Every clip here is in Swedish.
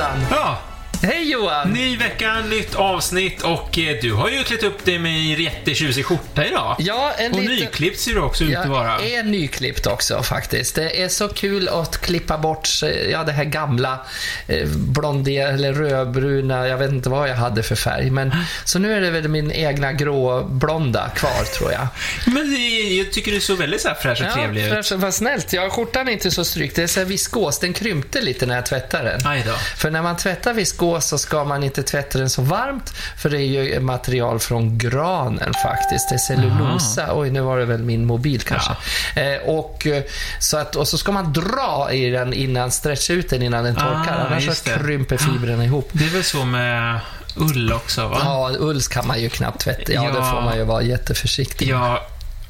Ja, Hej Johan! ny vecka, nytt avsnitt och eh, du har ju klätt upp dig med en jättetjusig skjorta idag. Ja, en och liten... nyklippt ser du också ut att vara. Jag är nyklippt också faktiskt. Det är så kul att klippa bort ja, det här gamla eh, blondiga eller rödbruna, jag vet inte vad jag hade för färg. Men, så nu är det väl min egna gråblonda kvar tror jag. Men det, jag tycker du såg väldigt så här fräsch och trevlig ut. fräsch, vad snällt. Ja, skjortan är inte så strykt. Det är så här viskos. Den krympte lite när jag tvättade den. För när man tvättar viskos så ska man inte tvätta den så varmt, för det är ju material från granen faktiskt. Det är cellulosa. Aha. Oj, nu var det väl min mobil kanske. Eh, och, eh, så att, och så ska man dra i den innan, stretcha ut den innan den torkar. Ah, Annars så krymper fibrerna ihop. Det är väl så med ull också, va? Ja, ull kan man ju knappt tvätta. Ja, Ja. det får man ju vara jätteförsiktig med. Jag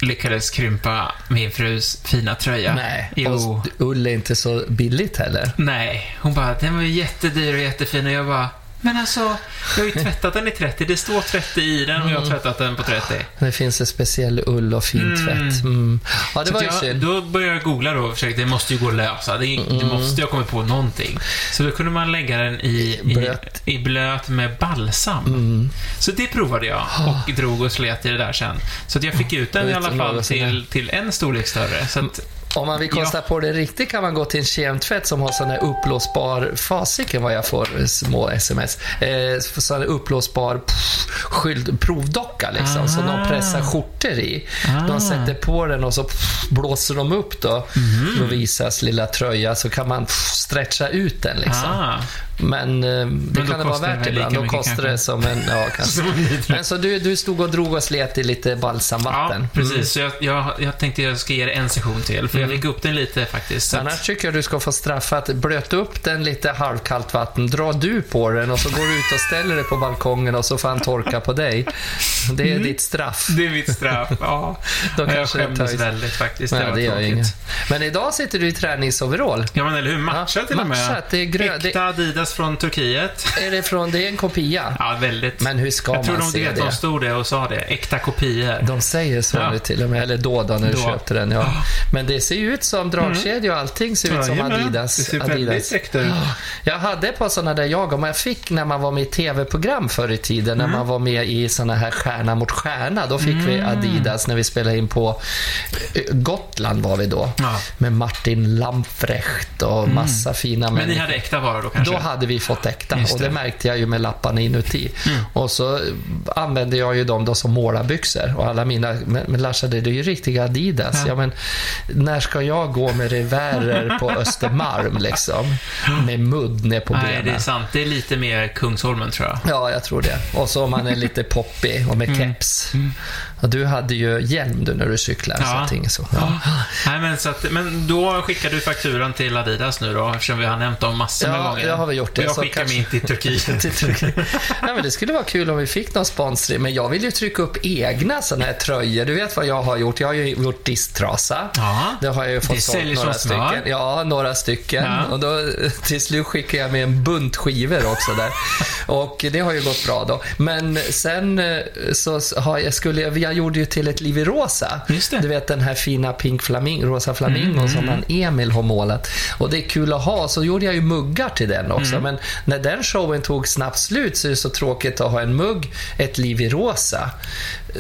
lyckades krympa min frus fina tröja. Nej, Jo. och ull är inte så billigt heller. Nej, hon bara, den var ju jättedyr och jättefin och jag bara, men alltså, jag har ju tvättat den i 30. Det står 30 i den och jag har Mm. tvättat den på 30. Det finns en speciell ull och fin tvätt. Mm. Ja, det Så var jag, synd. Då började jag googla då och försökte, det måste ju gå att lösa. Det, Mm. det måste jag komma på någonting. Så då kunde man lägga den i, i, Blöt. i blöt med balsam. Mm. Så det provade jag och drog och slet i det där sen. Så att jag fick ut den i alla fall till, till en storlek större. Så att, Om man vill kosta på det riktigt kan man gå till en kemtvätt som har sån här uppblåsbar, fasiken vad jag får små sms, eh, sån här uppblåsbar pff, skyld, provdocka liksom, som de Ah. pressar skjortor i. Ah. De sätter på den och så pff, blåser de upp då, Mhm. Lovisas lilla tröja, så kan man pff, stretcha ut den liksom. ah, Men eh, det kan det vara värt ibland. Då kostar kanske. det som en, ja kanske. Men så du, du stod och drog och slet i lite ja, balsamvatten. precis. Så jag, jag, jag tänkte jag ska ge det en session till, för jag fick upp den lite faktiskt. Så att, Annars tycker jag du ska få straffat. Blöt upp den lite halvkallt vatten, dra du på den och så går du ut och ställer dig på balkongen och så får han torka på dig. Det är ditt straff. det är mitt straff. Ja. Då jag skämdes väldigt faktiskt. Nej, det det gör inget. Men idag sitter du i träningsoverall. Ja, men eller hur? Matchat Ja, till och med. matchat. Det är grö- Äkta Adidas från Turkiet. Är det från, det är en kopia. Ja, väldigt. Men hur ska jag tror man de, se vet, det? de stod det och sa det. Äkta kopior. De säger så Ja. nu till och med, eller då, då när du Då. köpte den. Ja. Men det ser ju ut som dragkedja och allting ser ut som Jajamän. Adidas. Det ser Adidas. väldigt äkta ut. Jag hade ett par sådana där jag om jag fick när man var med i tv-program förr i tiden, när man var med i såna här Stjärna mot stjärna. Då fick vi Adidas när vi spelade in på eh, Gotland var vi då. Ja. Med Martin Lamprecht och massa fina Men ni människor. hade äkta varor då kanske? Då hade vi fått äkta Just och det det. märkte jag ju med lapparna inuti. Och så använde jag ju dem då som målarbyxor och alla mina, men, men Larsa det är ju riktiga Adidas. Ja. Ja. men när ska jag gå med revärer på Östermalm liksom? Med mudd ner på Nej, benen. det är sant. Det är lite mer Kungsholmen tror jag. Ja, jag tror det. Och så om man är lite poppig och med keps. Och du hade ju hjälm du när du cyklade. Så Ja. allting är så. Ja. Nej, men, så att, men då skickar du fakturan till Adidas nu då, eftersom vi har nämnt dem massor med Ja, gånger. det har vi gjort det, Och jag skickar kanske- min till Turkiet. Till Turkiet. ja, men det skulle vara kul om vi fick någon sponsring, men jag vill ju trycka upp egna sådana här tröjor. Du vet vad jag har gjort? Jag har ju gjort disktrasa. Ja. Det har jag ju fått sålt några stycken. Ja, några stycken. Ja. Och då, till slut skickade jag med en bunt skivor också där. Och det har ju gått bra då. Men sen eh, så har jag, skulle jag, jag gjorde ju till ett liv i rosa. Mm, Du vet den här fina pink flaming, rosa flamingon som han Emil har målat. Och det är kul att ha. Så gjorde jag ju muggar till den också. Mm. Men när den showen tog snabbt slut så är det så tråkigt att ha en mugg, ett liv i rosa.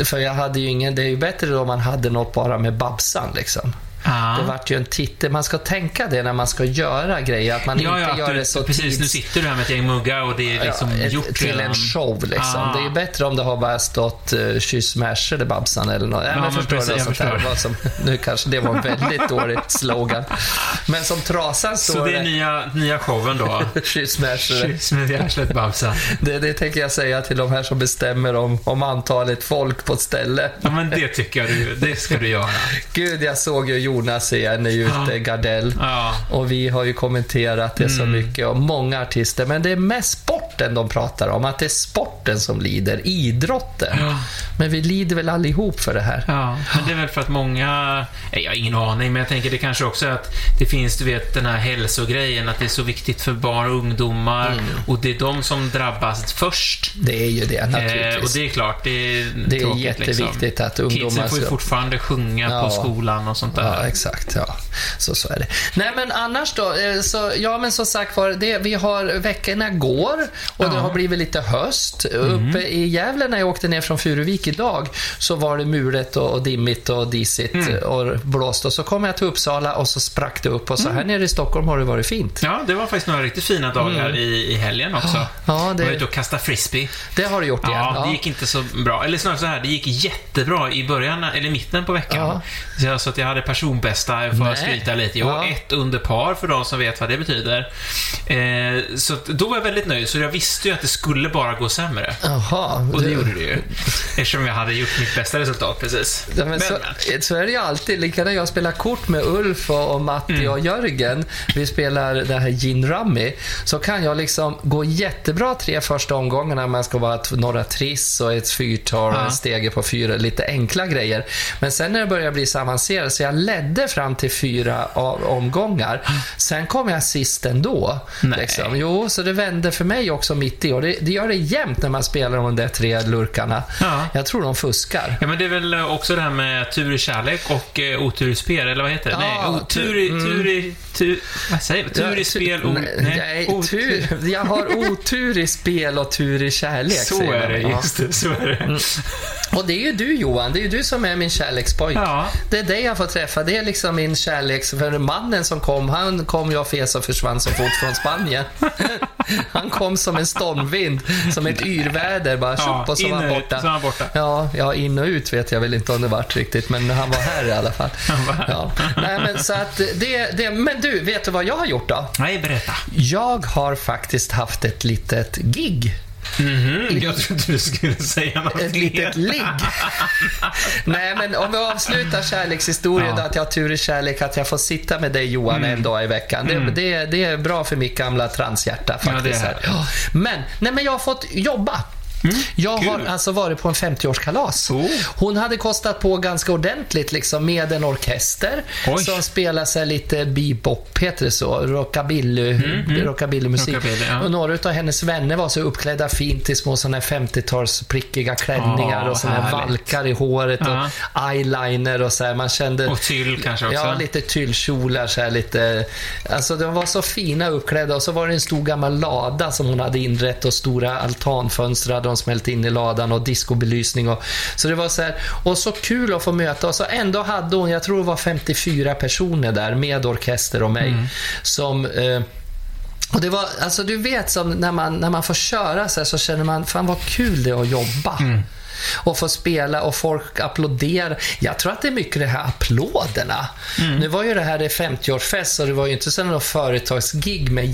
För jag hade ju ingen, det är ju bättre då om man hade något bara med Babsan liksom. Ja. Det vart ju en titel. Man ska tänka det när man ska göra grejer, att man Ja, inte ja, gör du, det så precis. Nu tids... sitter du här med ett gäng muggar och det är liksom Ja, ett- gjort till redan. en show liksom. Ah. Det är bättre om det har bara stått uh, Kyss Mash eller Babsan eller något. Ja, men förstår precis, du? Sånt förstår. vad som, nu kanske det var en väldigt dålig slogan. Men som trasan står Så det är nya, nya showen då? Kyss Kyss med hjärtligt Babsa. Det, det tänker jag säga till de här som bestämmer om, om antalet folk på ett ställe. Ja, men det tycker jag du, det ska du göra. Gud, jag såg ju Jonas igen i ute, Gardell. Ja. Och vi har ju kommenterat det så mycket och många artister. Men det är mest sporten de pratar om. Att det är sporten som lider. Idrotten. Ja. Men vi lider väl allihop för det här. Ja, men det är väl för att många... Jag har ingen aning, men jag tänker det kanske också är att det finns, du vet, den här hälsogrejen, att det är så viktigt för barn och ungdomar och det är de som drabbas först. Det är ju det Eh, och naturligtvis. det är klart, det är Det är tråkigt, jätteviktigt liksom. att ungdomar Kidsen får ju fortfarande sjunga Ja. på skolan och sånt där. Ja, exakt. Ja. Så, så är det. Nej, men annars då? eh, Så, ja, men som sagt var, det, vi har, veckorna går och det Ja. har blivit lite höst. Uppe i Gävle när jag åkte ner från Furuvik idag så var det mulet och, och dimmigt och disigt och blåst. Och så kom jag till Uppsala och så sprack det upp och så här nere i Stockholm har det varit fint. Ja, det var faktiskt några riktigt fina dagar i, i helgen också. Mm. Ja, det- Jag var ute och kastade frisbee. Det har du gjort igen. Ja, det gick inte så bra. Eller snarare så här, det gick jättebra i början, eller mitten på veckan. Ja. Så, jag, så att jag hade personbästa, jag får Nej. skryta lite. Jag var Ja. ett under par för de som vet vad det betyder. Eh, så att då var jag väldigt nöjd, så jag visste ju att det skulle bara gå sämre. Jaha. Och det du- gjorde det ju. Eftersom jag hade gjort mitt bästa resultat precis. Ja, men så, så är det ju alltid. Likadant jag spelar kort med Ulf och, Matti Mm. och Jörgen. Vi spelar det här Gin Rummy. Så kan jag liksom gå jättebra tre första omgångarna. Man ska vara ett, några triss och ett fyrtal Ja. en stege på fyra. Lite enkla grejer. Men sen när det börjar bli så avancerat så jag ledde fram till fyra omgångar. Sen kom jag sist ändå. Liksom. Jo, så det vände för mig också mitt i. Och det, det gör det jämt när man spelar de där tre lurkarna. Ja. Jag tror de fuskar. Ja, men det är väl också det här med tur i kärlek och eh, otur i spel, eller vad heter det? Ja, nej, otur i... Tur i... Tur, vad säger man? Tur i spel, o, nej, nej, tur. Jag har otur i spel och tur i kärlek. Så är det, de. Ja. just det. Så är det. Och det är ju du Johan, det är ju du som är min kärlekspojk. Ja. Det är dig jag får träffa, det är liksom min kärleks... För mannen som kom, han kom och fes och försvann så fort från Spanien. Han kom som en stormvind, som ett yrväder bara Ja, och så var han och ut, borta. så var han borta. Ja, ja, in och ut vet jag väl inte om det vart riktigt, men han var här i alla fall. Han var här. Ja. Nej, men så att det, det, men du, vet du vad jag har gjort då? Nej, berätta. Jag har faktiskt haft ett litet gig. Mhm, jag trodde du skulle säga något Ett litet ligg. Nej, men om vi avslutar kärlekshistorien Ja. då, att jag har tur i kärlek, att jag får sitta med dig Johan en dag i veckan. Det, det, det är bra för mitt gamla transhjärta faktiskt. Ja. Men, nej, men jag har fått jobba. Jag har kul. alltså varit på en 50-årskalas. Oh. Hon hade kostat på ganska ordentligt liksom, med en orkester Oj. som spelar sig lite bebop, heter det så? Rockabilly, rockabillymusik. Rockabilly, ja. Och några av hennes vänner var så uppklädda fint i små såna här 50-tals prickiga klänningar Åh, och såna här valkar i håret Ja. och eyeliner och så här. Man kände... Och tyll kanske också. Ja, lite tyllkjolar så här lite... Alltså de var så fina uppklädda och så var det en stor gammal lada som hon hade inrett och stora altanfönster de smält in i ladan och discobelysning och... Så det var så här... Och så kul att få möta och så ändå hade hon, jag tror det var 54 personer där med orkester och mig som... Eh, och det var, alltså du vet som när man, när man får köra så här så känner man, fan vad kul det är att jobba. Och få spela och folk applåderar. Jag tror att det är mycket det här applåderna. Nu var ju det här det 50-årsfest så det var ju inte så något företagsgig med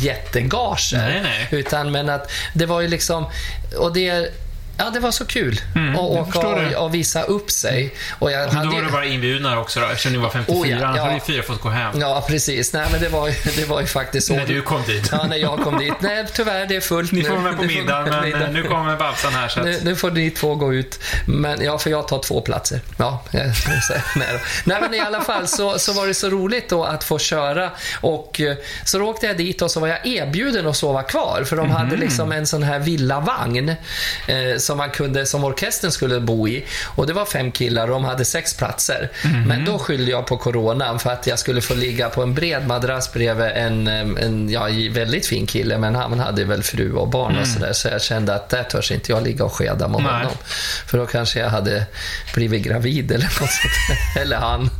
nej. Utan men att det var ju liksom, och det Ja, det var så kul att åka och, och visa upp sig. Och jag Men då var ju- det bara inbjudna också då, eftersom ni var 54. Oh, ja, Annars ja. hade ju fyra fått gå hem. Ja, precis. Nej, men det var ju, det var ju faktiskt så. När du kom dit. Ja, när jag kom dit. Nej, tyvärr, det är fullt Ni nu. får vara med på middag, men middag. eh, nu kommer Babsan här så att... Nu, nu får ni två gå ut. Men, ja, för jag tar två platser. Ja, jag, nej, nej, men i alla fall så, så var det så roligt då att få köra. Och eh, så åkte jag dit och så var jag erbjuden att sova kvar. För de hade liksom en sån här villavagn eh, som man kunde, som orkestern skulle bo i. Och det var fem killar och de hade sex platser. Men då skyllde jag på coronan för att jag skulle få ligga på en bred madrass bredvid en, en ja, väldigt fin kille. Men han hade väl fru och barn och sådär. Så jag kände att där törs inte jag ligga och skeda med Nej. honom. För då kanske jag hade blivit gravid eller något sånt. Eller han.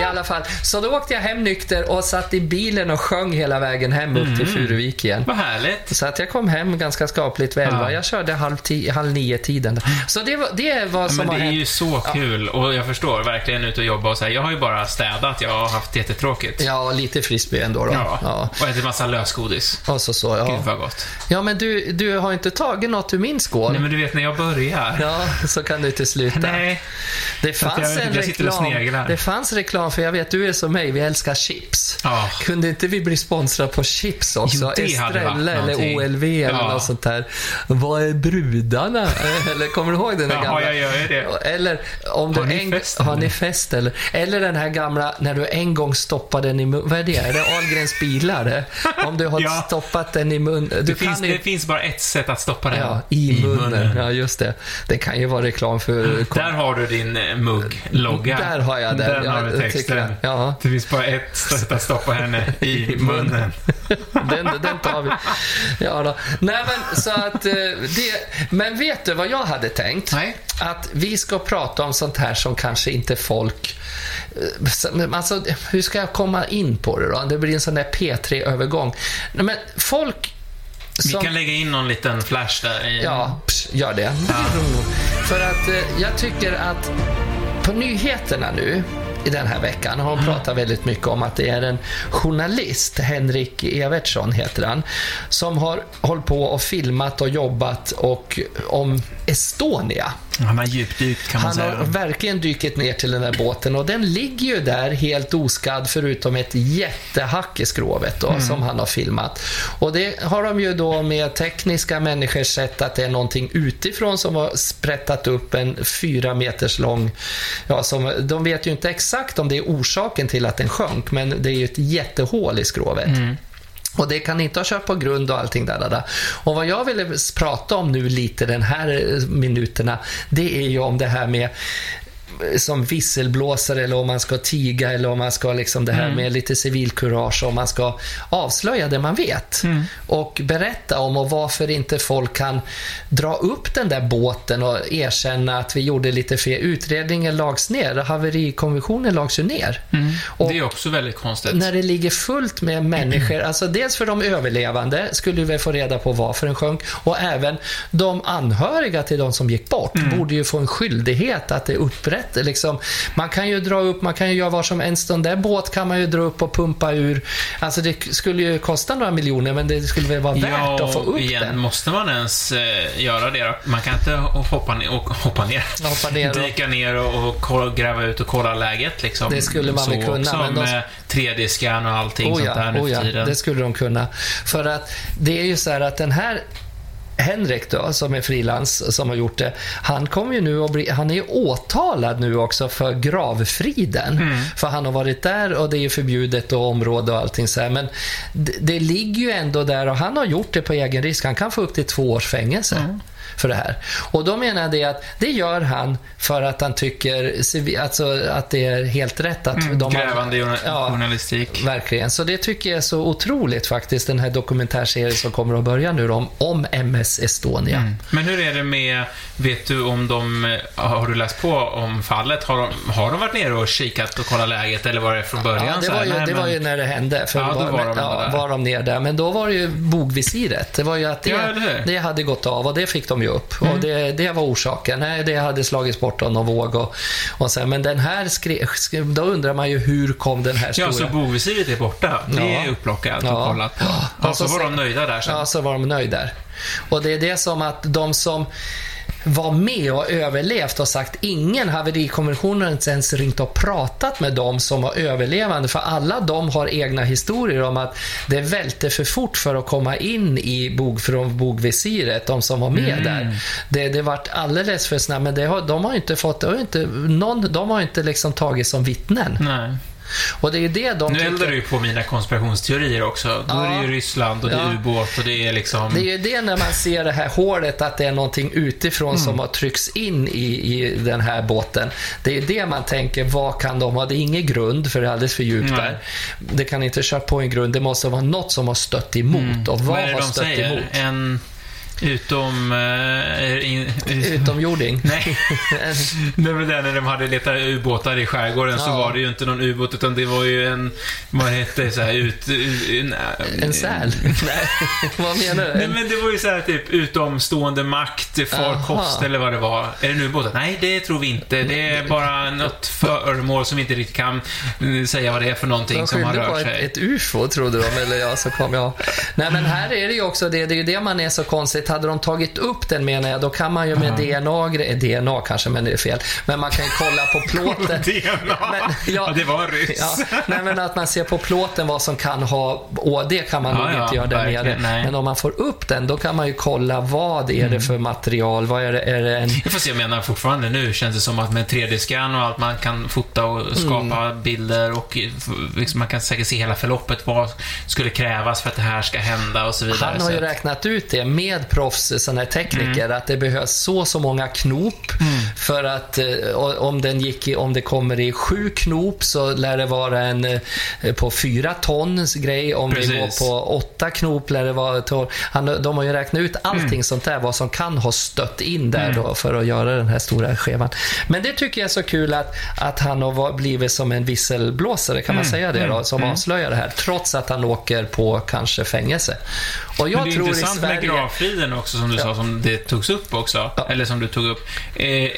I alla fall. Så då åkte jag hem nykter och satt i bilen och sjöng hela vägen hem upp till Furuvik igen. Vad härligt. Så att jag kom hem ganska skapligt elva. Ja. Jag körde halv, halv nio-tiden. Så det, var, det är vad som Men det har är hänt. ju så kul och jag förstår verkligen ut och jobba och så här. Jag har ju bara städat, jag har haft jättetråkigt. Ja, lite frisbee ändå då. Ja. Ja. Och ätit massa lösgodis. Och så så, Gud ja. vad gott. Ja, men du, du har inte tagit något ur min skål? Nej men du vet när jag börjar. Ja, så kan du inte sluta. Nej. Det fanns jag en reklam. Det fanns reklam, för jag vet, du är som mig, vi älskar chips. Ja. Kunde inte vi bli sponsrade på chips också? Jo, Estrella eller. OLV eller Ja. något sånt där. Vad är brudarna? eller kommer du ihåg den där Ja, gamla? jag gör det. Eller om Har du ni en... fest, Har eller? ni fest eller? Eller den här gamla, när du en gång stoppade den i mun. Vad är det? Är det Ahlgrens bilar? Om du har Ja. stoppat den i mun. Du Det kan finns, ju... det finns bara ett sätt att stoppa det. Ja, i, munnen. Ja, just det. Det kan ju vara reklam för... Där har du din eh, mugg-logga. Där har jag den. Den ja, jag. texten. Ja. Det finns bara ett sätt att stoppa henne i munnen. Den, den tar vi. Ja då. Nej, men så att eh, det... Men vet du vad jag hade tänkt? Nej. Att vi ska prata om sånt här som kanske inte folk... eh, Alltså, hur ska jag komma in på det då? Det blir en sån där P3-övergång. Nej, Men folk Vi som... kan lägga in någon liten flash där. I... Ja, pss, gör det. För att eh, jag tycker att på nyheterna nu i den här veckan. Har pratar väldigt mycket om att det är en journalist, Henrik Evertsson heter han, som har hållit på och filmat och jobbat och om Estonia. Han har djupdykt kan man Han säga. har verkligen dykit ner till den där båten och den ligger ju där helt oskadd förutom ett jättehack i skrovet då, som han har filmat. Och det har de ju då med tekniska människor sett att det är någonting utifrån som har sprättat upp en fyra meters lång... Ja, som, de vet ju inte exakt om det är orsaken till att den sjönk, men det är ju ett jättehål i skrovet. Och det kan inte ha kört på grund och allting där, där, där. Och vad jag ville prata om nu lite den här eh, minuterna, det är ju om det här med som visselblåsare eller om man ska tiga eller om man ska liksom det här med lite civilkurage om man ska avslöja det man vet och berätta om och varför inte folk kan dra upp den där båten och erkänna att vi gjorde lite fel. Utredningen lags ner, haverikonventionen lags ju ner. Och Det är också väldigt konstigt. när det ligger fullt med människor, alltså dels för de överlevande skulle vi få reda på varför den sjönk och även de anhöriga till de som gick bort borde ju få en skyldighet att det är upprätt. Liksom, man kan ju dra upp, man kan ju göra vad som helst. Den där båt kan man ju dra upp och pumpa ur. Alltså det skulle ju kosta några miljoner men det skulle väl vara värt att få upp igen, den. måste man ens eh, göra det då? Man kan inte hoppa ner, och, hoppa ner. Hoppa ner dyka ner och, och kolla, gräva ut och kolla läget liksom. Det skulle man väl kunna, men de- med 3D-scan och allting Oh sånt ja, där nu oh för ja, tiden. det skulle de kunna. För att det är ju så här att den här Henrik då, som är frilans, som har gjort det, han kommer ju nu att bli, han är åtalad nu också för gravfriden. Mm. För han har varit där och det är ju förbjudet och område och allting så här. Men det, det ligger ju ändå där och han har gjort det på egen risk. Han kan få upp till två års fängelse. Mm. För det här. Och då menar jag det att det gör han för att han tycker alltså, att det är helt rätt att de Mm, Grävande journa- Ja. journalistik. Verkligen. Så det tycker jag är så otroligt faktiskt, den här dokumentärserien som kommer att börja nu om, om MS Estonia. Men hur är det med, vet du om de, eh, har du läst på om fallet? Har de, har de varit nere och kikat och kollat läget eller var det från början Ja, det var, ju, nej, det men- var ju när det hände. För Ja, då var de ja, var de ner där. Men då var det ju bogvisiret. Det var ju att det, Ja? Mm. det hade gått av och det fick de ju upp. Och det, det var orsaken. Nej, det hade slagits bort av någon våg. Och, och sen, men den här skrev, skrev, då undrar man ju hur kom den här Ja, stora... så bogvisiret är borta. Det Ja. är upplockat och Ja. kollat. Ja, Ja, och så så var de nöjda där sen. Ja, så var de nöjda där. Och det är det som att de som var med och överlevt och sagt ingen haverikommissionen har ens ringt och pratat med dem som var överlevande för alla de har egna historier om att det välte för fort för att komma in i bog, från bogvisiret, de som var med där. Det, det vart alldeles för snabbt, men det har, de har inte fått, har inte, någon, de har inte liksom tagit som vittnen. Nej. Och det är ju det de Nu tycker- eldar du ju på mina konspirationsteorier också. Då är det ju Ryssland och det är Ja. ubåt och det är liksom... Det är ju det när man ser det här hålet, att det är någonting utifrån som har tryckts in i, i den här båten. Det är det man tänker, vad kan de ha? Det är ingen grund, för det är alldeles för djupt Nej. där. Det kan inte köra på en grund, det måste vara något som har stött emot. Och vad, Vad har de stött säger? emot? En utom... in, Utomjording. Nej. Det var det när de hade letat ubåtar i skärgården så Ja. var det ju inte någon ubåt utan det var ju en... Vad hette det? Så här, ut, en, En säl? Nej, vad menar du? Nej En, men det var ju så här typ utomstående makt, farkost eller vad det var. Är det nu ubåtar? Nej, det tror vi inte. Det är bara något föremål som vi inte riktigt kan eh, säga vad det är för någonting de som har rört ett, sig. ett UFO, trodde de, eller ja, så kom jag. Nej, men här är det ju också det, det är ju det man är så konstigt. Hade de tagit upp den menar jag, då kan man ju med DNA, gre- DNA kanske, men det är fel. Men man kan kolla på plåten. DNA. Men, ja, det var en ryss. Ja, nej, men att man ser på plåten vad som kan ha... Och det kan man Ja, nog ja, inte göra där nere. nej. Men om man får upp den, då kan man ju kolla vad är det för material. Vad är det? Är det en... Se, jag menar fortfarande nu känns det som att med 3D-scan och allt man kan fota och skapa Mm. bilder och liksom, man kan säkert se hela förloppet. Vad skulle krävas för att det här ska hända och så vidare. Han har ju räknat ut det med proffs, sådana här tekniker, Mm. att det behövs så så många knop för att eh, om, den gick i, om det kommer i sju knop så lär det vara en eh, på fyra tons grej. Om det Precis. går på åtta knop lär det vara... tolv. Han, de har ju räknat ut allting Mm. sånt där, vad som kan ha stött in där då för att göra den här stora skevan. Men det tycker jag är så kul att, att han har blivit som en visselblåsare, kan man Mm. säga det då, som avslöjar det här, trots att han åker på kanske fängelse. Och jag det tror i Sverige... gravfriden också, som du sa, som det togs upp också. Ja. Eller som du tog upp. Eh,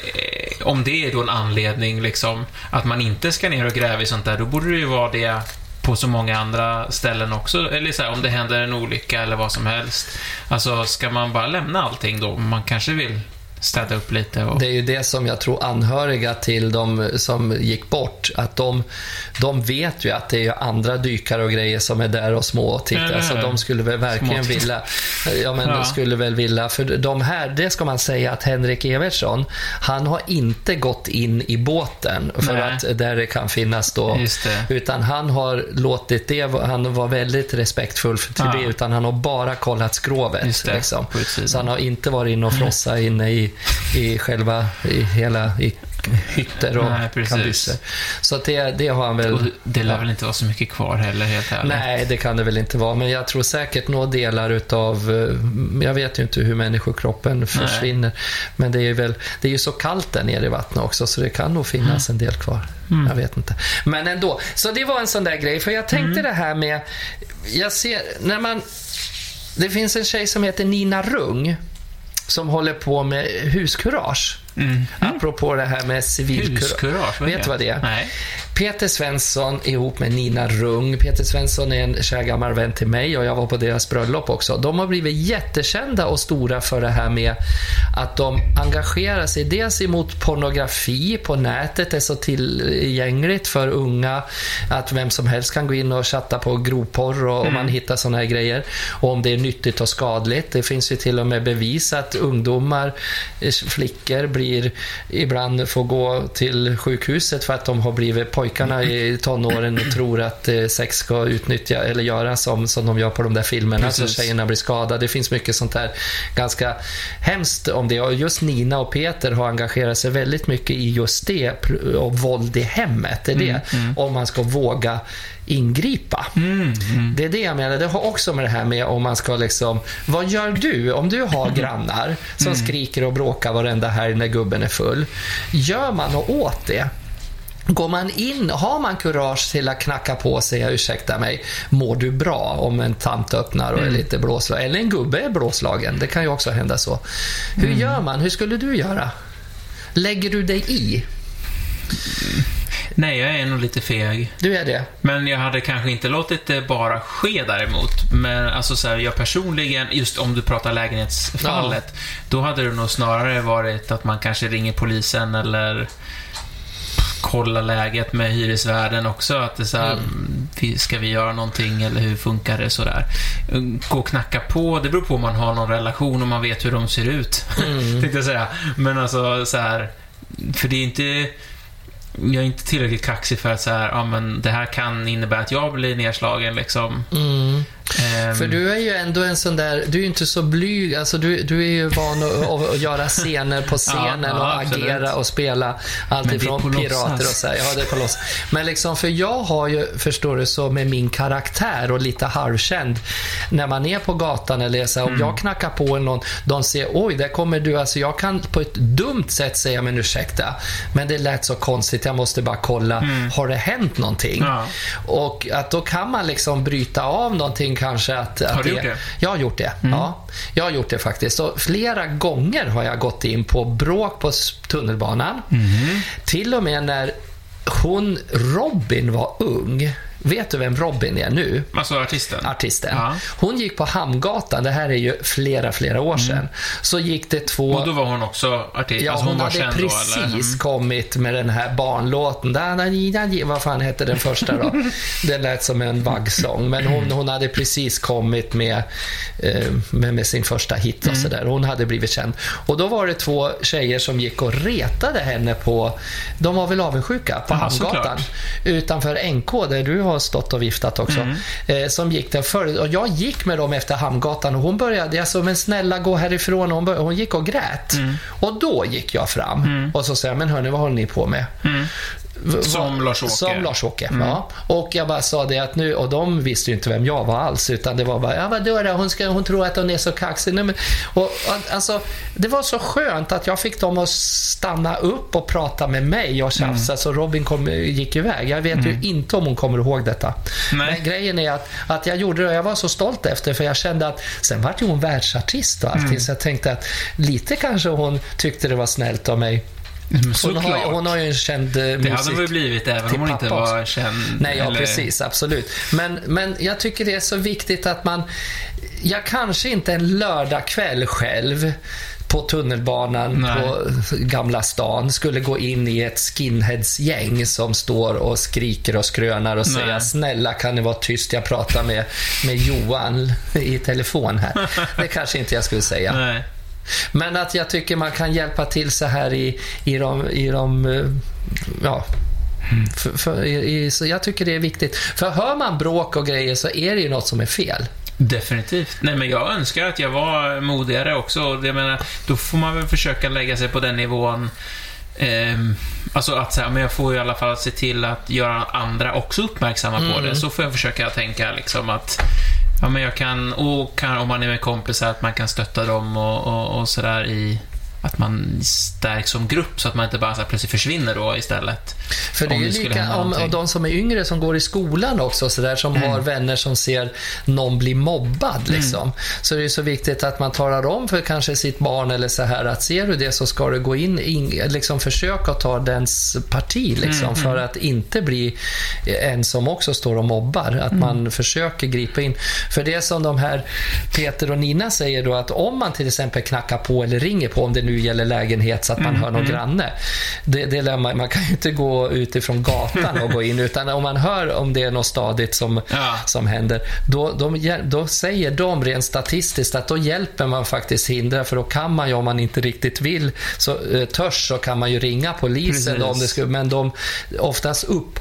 om det är då en anledning, liksom, att man inte ska ner och gräva i sånt där, då borde det ju vara det på så många andra ställen också. Eller så här, om det händer en olycka eller vad som helst. Alltså, ska man bara lämna allting då? Man kanske vill städa upp lite och... Det är ju det som jag tror anhöriga till de som gick bort, att de, de vet ju att det är andra dykare och grejer som är där och små och tittar. Så de skulle väl verkligen vilja, ja men Ja. de skulle väl vilja, för de här, det ska man säga att Henrik Evertsson, han har inte gått in i båten för Nej. att där det kan finnas då, utan han har låtit det, han var väldigt respektfull för till Ja. det, utan han har bara kollat skrovet. Liksom. Så han har inte varit inne och frossat inne i, i själva, i hela, i hytter och Nej, precis. kambysser. Så att det, det har han väl... Och det lär väl inte vara så mycket kvar heller, helt ärligt. Nej, det kan det väl inte vara. Men jag tror säkert några delar utav... eh, Jag vet ju inte hur människokroppen försvinner. Men det är, väl, det är ju så kallt där nere i vattnet också, så det kan nog finnas en del kvar. Jag vet inte. Men ändå. Så det var en sån där grej. För jag tänkte det här med... Jag ser, när man... Det finns en tjej som heter Nina Rung som håller på med huskurage. Mm. Apropå det här med civilkurage. Vet du vad det är? Nej. Peter Svensson ihop med Nina Rung. Peter Svensson är en kär gammal vän till mig och jag var på deras bröllop också. De har blivit jättekända och stora för det här med att de engagerar sig dels emot pornografi på nätet, är så tillgängligt för unga att vem som helst kan gå in och chatta på grovporr och, och man hittar sådana här grejer. Och om det är nyttigt och skadligt. Det finns ju till och med bevis att ungdomar, eh, flickor, blir ibland får gå till sjukhuset för att de har blivit pojkarna i tonåren och tror att eh, sex ska utnyttja eller göra som, som de gör på de där filmerna. Precis. Så tjejerna blir skadade. Det finns mycket sånt där ganska hemskt om det. Och just Nina och Peter har engagerat sig väldigt mycket i just det och våld i hemmet. Det är det. Om man ska våga ingripa. Mm. Mm. Det är det jag menar. Det har också med det här med om man ska liksom... Vad gör du om du har grannar som skriker och bråkar varenda helg när gubben är full? Gör man något åt det? Går man in, har man kurage till att knacka på och säga ursäkta mig, mår du bra om en tant öppnar och är lite blåslagen? Eller en gubbe är blåslagen, det kan ju också hända så. Hur gör man? Hur skulle du göra? Lägger du dig i? Nej, jag är nog lite feg. Du är det? Men jag hade kanske inte låtit det bara ske däremot. Men alltså så här, jag personligen, just om du pratar lägenhetsfallet, då hade det nog snarare varit att man kanske ringer polisen eller kolla läget med hyresvärden också. Att det är så här, vi- ska vi göra någonting eller hur funkar det sådär? Gå och knacka på, det beror på om man har någon relation och man vet hur de ser ut. Tänkte jag säga. Men alltså så här, för det är inte jag är inte tillräckligt kaxig för att så här, ja men det här kan innebära att jag blir nedslagen liksom. Mm. Ehm, För du är ju ändå en sån där, du är ju inte så blyg, alltså du, du är ju van att, att, göra scener på scenen Ja, ja, och absolut. agera och spela allt Men det är ifrån på pirater och så här. Ja, det är på låtsas. Men liksom, för jag har ju, förstår du, så med min karaktär och lite halvkänd, när man är på gatan eller så här, Mm. om jag knackar på någon, de ser, oj, där kommer du, alltså jag kan på ett dumt sätt säga, men ursäkta, men det lät så konstigt, jag måste bara kolla, har det hänt någonting? Mm. Ja. Och att då kan man liksom bryta av någonting kanske. Att, att Har du gjort det? Mm. Jag har gjort det. Ja, jag har gjort det faktiskt. Och flera gånger har jag gått in på bråk på tunnelbanan. Mm. Till och med när hon, Robin, var ung. Vet du vem Robin är nu? Alltså artisten? Artisten. Ja. Hon gick på Hamngatan, det här är ju flera, flera år sedan. Så gick det två... Och då var hon också artist? Ja, alltså hon, var hade känd precis då? Mm. kommit med den här barnlåten. Da, da, da, di. Vad fan hette den första då? Den lät som en vaggsång. Men hon, hon hade precis kommit med, eh, med, med sin första hit Mm. och sådär. Hon hade blivit känd. Och då var det två tjejer som gick och retade henne på... De var väl avundsjuka på Ja, Hamngatan. Utanför NK där du har stått och viftat också. Mm. Eh, som gick där förut. Och jag gick med dem efter Hamngatan och hon började, jag sa men snälla gå härifrån. Och hon, började, hon gick och grät. Mm. Och då gick jag fram och så sa jag, men hörni, vad håller ni på med? Som vad- Lars-Åke. Som Lars-Åke, ja. Och jag bara sa det att nu, och de visste ju inte vem jag var alls, utan det var bara, ja vadå då, hon, ska, hon tror att hon är så kaxig. Nej, men, och, och, alltså, det var så skönt att jag fick dem att stanna upp och prata med mig och tjafsa, så Robin kom, gick iväg. Jag vet ju inte om hon kommer ihåg detta. Nej. Men grejen är att, att jag gjorde det och jag var så stolt efter, för jag kände att sen vart ju hon världsartist och allting, så jag tänkte att lite kanske hon tyckte det var snällt av mig. Hon har, ju- hon har ju en känd eh, det musik. hade hon ju blivit även till om hon inte pappa var också. känd. Nej, ja eller- precis. Absolut. Men, men jag tycker det är så viktigt att man... Jag kanske inte en lördagkväll själv på tunnelbanan Nej. på Gamla stan skulle gå in i ett skinheadsgäng som står och skriker och skrönar och säger snälla kan ni vara tyst, jag pratar med, med Johan i telefon här. Det kanske inte jag skulle säga. Nej. Men att jag tycker man kan hjälpa till så här i, i de, i de eh, ja, för, för, i, så jag tycker det är viktigt. För hör man bråk och grejer så är det ju något som är fel. Definitivt. Nej, men jag önskar att jag var modigare också. Jag menar, då får man väl försöka lägga sig på den nivån. ehm, alltså att säga, men jag får i alla fall se till att göra andra också uppmärksamma på Mm. det. Så får jag försöka tänka liksom att Ja, men jag kan, och kan, om man är med kompisar, att man kan stötta dem och, och, och sådär i att man stärks som grupp så att man inte bara så plötsligt försvinner då istället. För det är Om ju lika, om, och de som är yngre som går i skolan också, så där, som har vänner som ser någon bli mobbad. Liksom. Så det är så viktigt att man talar om för kanske sitt barn eller så här att ser du det så ska du gå in, in liksom försöka ta dens parti liksom, för att inte bli en som också står och mobbar. Att man försöker gripa in. För det som de här Peter och Nina säger då att om man till exempel knackar på eller ringer på, om det nu gäller lägenhet så att man hör någon granne. Det, det man, man kan ju inte gå utifrån gatan och gå in utan om man hör om det är något stadigt som, Ja. som händer då, de, då säger de rent statistiskt att då hjälper man faktiskt hindra för då kan man ju om man inte riktigt vill så eh, törs så kan man ju ringa polisen då, om det skulle, men de oftast upp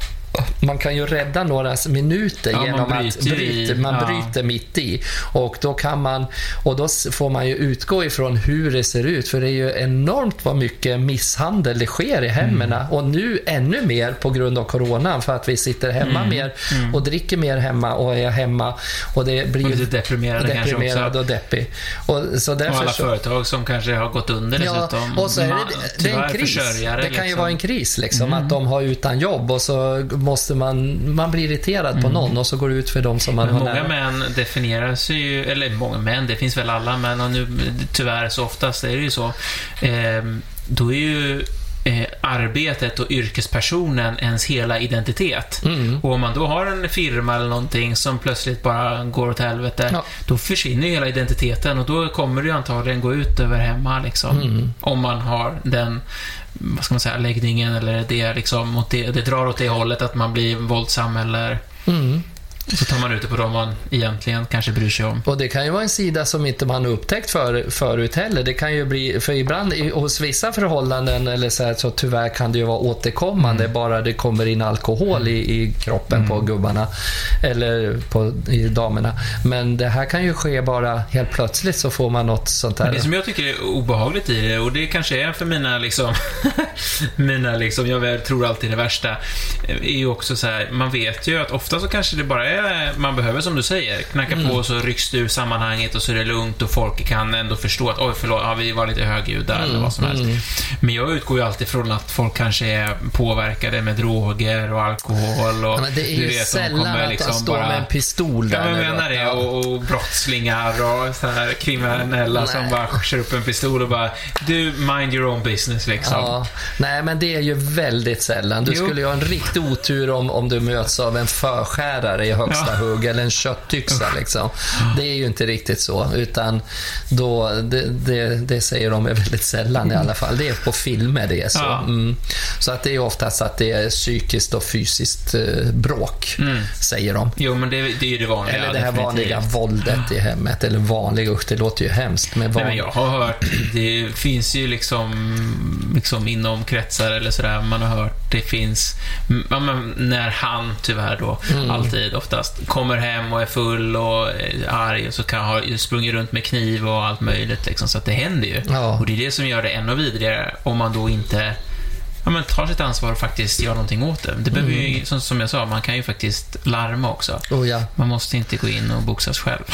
man kan ju rädda några minuter Ja, man genom att bryter man ja. bryter mitt i. Och då kan man, och då får man ju utgå ifrån hur det ser ut. För det är ju enormt vad mycket misshandel det sker i hemmen. Mm. Och nu ännu mer på grund av coronan. För att vi sitter hemma Mm. mer och dricker mer hemma och är hemma. Och det blir Och lite deprimerade deprimerad och deppig. Och, så Och därför alla så, företag som kanske har gått under dessutom. Ja, och så är det, det är en kris. Det kan ju liksom. vara en kris, liksom, att de har utan jobb och så måste man, man blir irriterad på någon och så går det ut för dem som man Men har många nära. män definierar sig ju, eller många män, det finns väl alla män och nu tyvärr så oftast är det ju så. Ehm, då är ju eh, arbetet och yrkespersonen ens hela identitet. Mm. Och om man då har en firma eller någonting som plötsligt bara går åt helvete, Ja. då försvinner ju hela identiteten och då kommer det ju antagligen gå ut över hemma liksom. Mm. Om man har den, vad ska man säga, läggningen eller det liksom, det, det drar åt det hållet att man blir våldsam eller Mm. Så tar man ut det på dem man egentligen kanske bryr sig om. Och det kan ju vara en sida som inte man upptäckt för, förut heller. Det kan ju bli, för ibland hos vissa förhållanden eller så, här, så tyvärr kan det ju vara återkommande bara det kommer in alkohol i, i kroppen på gubbarna eller på, i damerna. Men det här kan ju ske bara helt plötsligt så får man något sånt där. det som jag tycker är obehagligt i det, och det kanske är för mina liksom, mina liksom, jag tror alltid det värsta, är ju också så här, man vet ju att ofta så kanske det bara är, man behöver som du säger, knacka Mm. på så rycks du ur sammanhanget och så är det lugnt och folk kan ändå förstå att oj förlåt, ja, vi var lite högljudda Mm, eller vad som helst. Men jag utgår ju alltid från att folk kanske är påverkade med droger och alkohol och Ja, men det är du ju vet, de sällan kommer att liksom de står bara- med en pistol där. Ja, men jag menar det. Ja. Och, och brottslingar och så här kriminella som Nej. bara kör upp en pistol och bara Du, mind your own business liksom. Ja, nej men det är ju väldigt sällan. Du Jo. skulle ju ha en riktig otur om, om du möts av en förskärare i högsta hugg eller en köttyxa liksom. Det är ju inte riktigt så, utan då, det, det, det säger de väldigt sällan i alla fall. Det är på filmer det är så. Mm. Så att det är oftast att det är psykiskt och fysiskt eh, bråk, säger de. Jo, men det, det är ju det vanliga. Eller det här definitivt. vanliga våldet i hemmet. Eller vanliga, usch det låter ju hemskt. Men Nej, van... men jag har hört, det finns ju liksom, liksom inom kretsar eller sådär, man har hört det finns, ja, men när han tyvärr då, Mm. alltid oftast, kommer hem och är full och är arg och så kan ha sprungit runt med kniv och allt möjligt liksom, så att det händer ju. Ja. Och det är det som gör det ännu vidrigare om man då inte ja, men tar sitt ansvar och faktiskt gör någonting åt det. Det behöver Mm. ju, som, som jag sa, man kan ju faktiskt larma också. Oh, ja. Man måste inte gå in och boxas själv.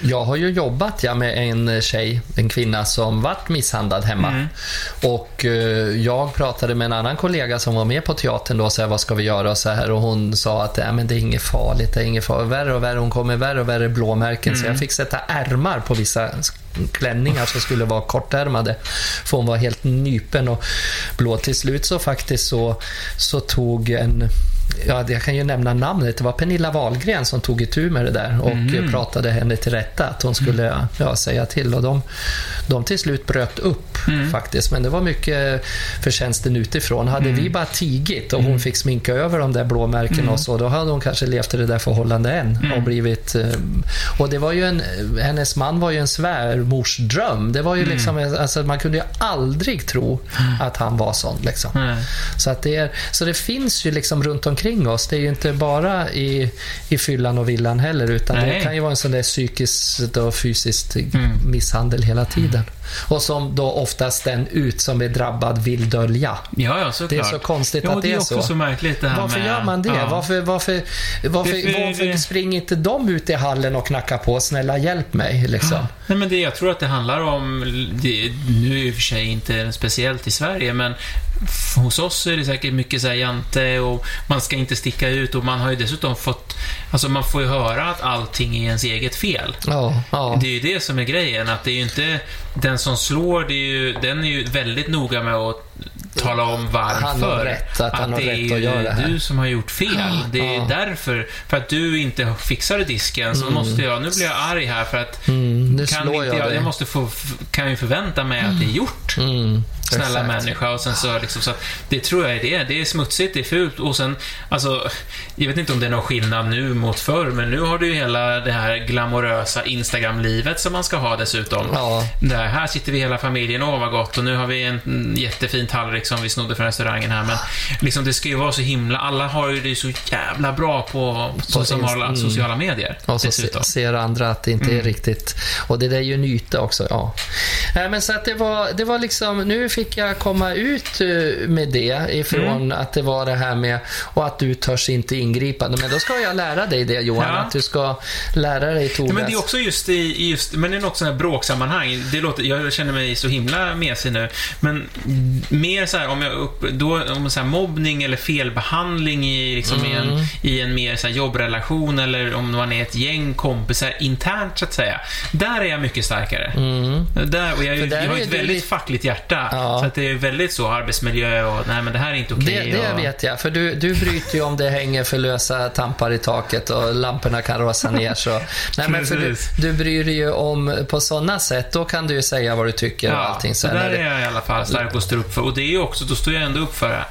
Jag har ju jobbat ja, med en tjej, en kvinna som vart misshandlad hemma. Mm. Och eh, jag pratade med en annan kollega som var med på teatern då och sa vad ska vi göra och så här och hon sa att äh, men det är inget farligt, det är inget farligt. Värre och värre, hon kommer värre och värre blåmärken så Mm. jag fick sätta ärmar på vissa klänningar som skulle vara kortärmade. För hon var helt nypen och blå. Till slut så faktiskt så, så tog en Ja, jag kan ju nämna namnet. Det var Pernilla Wahlgren som tog itu med det där och Mm. pratade henne till rätta att hon skulle ja, säga till. Och de, de till slut bröt upp Mm. faktiskt. Men det var mycket förtjänsten utifrån. Hade Mm. vi bara tigit och hon fick sminka över de där blåmärkena och så, då hade hon kanske levt i det där förhållandet än. Mm. Och, blivit, eh, och det var ju en, hennes man var ju en svärmorsdröm. Det var ju Mm. liksom, alltså, man kunde ju aldrig tro att han var sån. Liksom. Så, att det är, så det finns ju liksom runt omkring oss. Det är ju inte bara i, i fyllan och villan heller, utan det Nej. kan ju vara en sån där psykisk och fysisk Mm. misshandel hela tiden. Och som då oftast den ut som är drabbad vill dölja. Ja, ja, såklart. Det är så konstigt ja, att det är också så. så märkligt det här Varför med... gör man det? Ja. Varför, varför, varför, Det är för- varför det- springer inte de ut i hallen och knackar på? Snälla hjälp mig, liksom. Nej, men det, jag tror att det handlar om, det, nu är det i och för sig inte speciellt i Sverige, men hos oss är det säkert mycket så här jante och man ska inte sticka ut och man har ju dessutom fått, alltså man får ju höra att allting är ens eget fel. Ja, ja. Det är ju det som är grejen, att det är ju inte den som slår, det är ju, den är ju väldigt noga med att tala om varför. Han har rätt, att han har det är rätt att göra det här. du som har gjort fel. Det är Ja. därför, för att du inte fixade disken, så måste jag, nu blir jag arg här för att Mm, nu kan slår inte jag jag, jag måste få, kan ju förvänta mig att det är gjort. Mm, Snälla exakt. människa och sen så liksom så Det tror jag är det. Det är smutsigt, det är fult och sen Alltså Jag vet inte om det är någon skillnad nu mot förr men nu har du ju hela det här glamorösa Instagram-livet som man ska ha dessutom. Ja. Där, här sitter vi hela familjen, åh vad gott och nu har vi en mm, jättefin tallrik som vi snodde från restaurangen här men liksom det ska ju vara så himla, alla har ju det så jävla bra på, på sociala, mm. sociala medier Och så dessutom. se- ser andra att det inte Mm. är riktigt... Och det där är ju en yta också. Ja. Nej, men så att det var, det var liksom... Nu fick jag komma ut eh, med det ifrån Mm. att det var det här med... Och att du törs inte ingripa. Men då ska jag lära dig det Johan. Ja. Att du ska lära dig Tobias. men det är också just i, i just, men det är något sånt här bråksammanhang. Det låter, jag känner mig så himla mesig nu. Men mer så här, om jag upp, då, om så här, mobbning eller felbehandling i, liksom, i, Mm. en, i en mer så här, jobbrelation eller om man är ett gäng kompisar internt så att säga. Där är jag mycket starkare. Där, och jag, Mm. Jag har ett väldigt lite- fackligt hjärta. Ja. Så att det är väldigt så arbetsmiljö och nej men det här är inte okej. Det, det och, vet jag, för du, du bryter ju om det hänger för lösa tampar i taket och lamporna kan rasa ner. Så. Nej, men för du, du bryr dig ju om på sådana sätt, då kan du ju säga vad du tycker och allting. så Sen där är det- är jag i alla fall stark och står upp för. Och det är ju också, då står jag ändå upp för,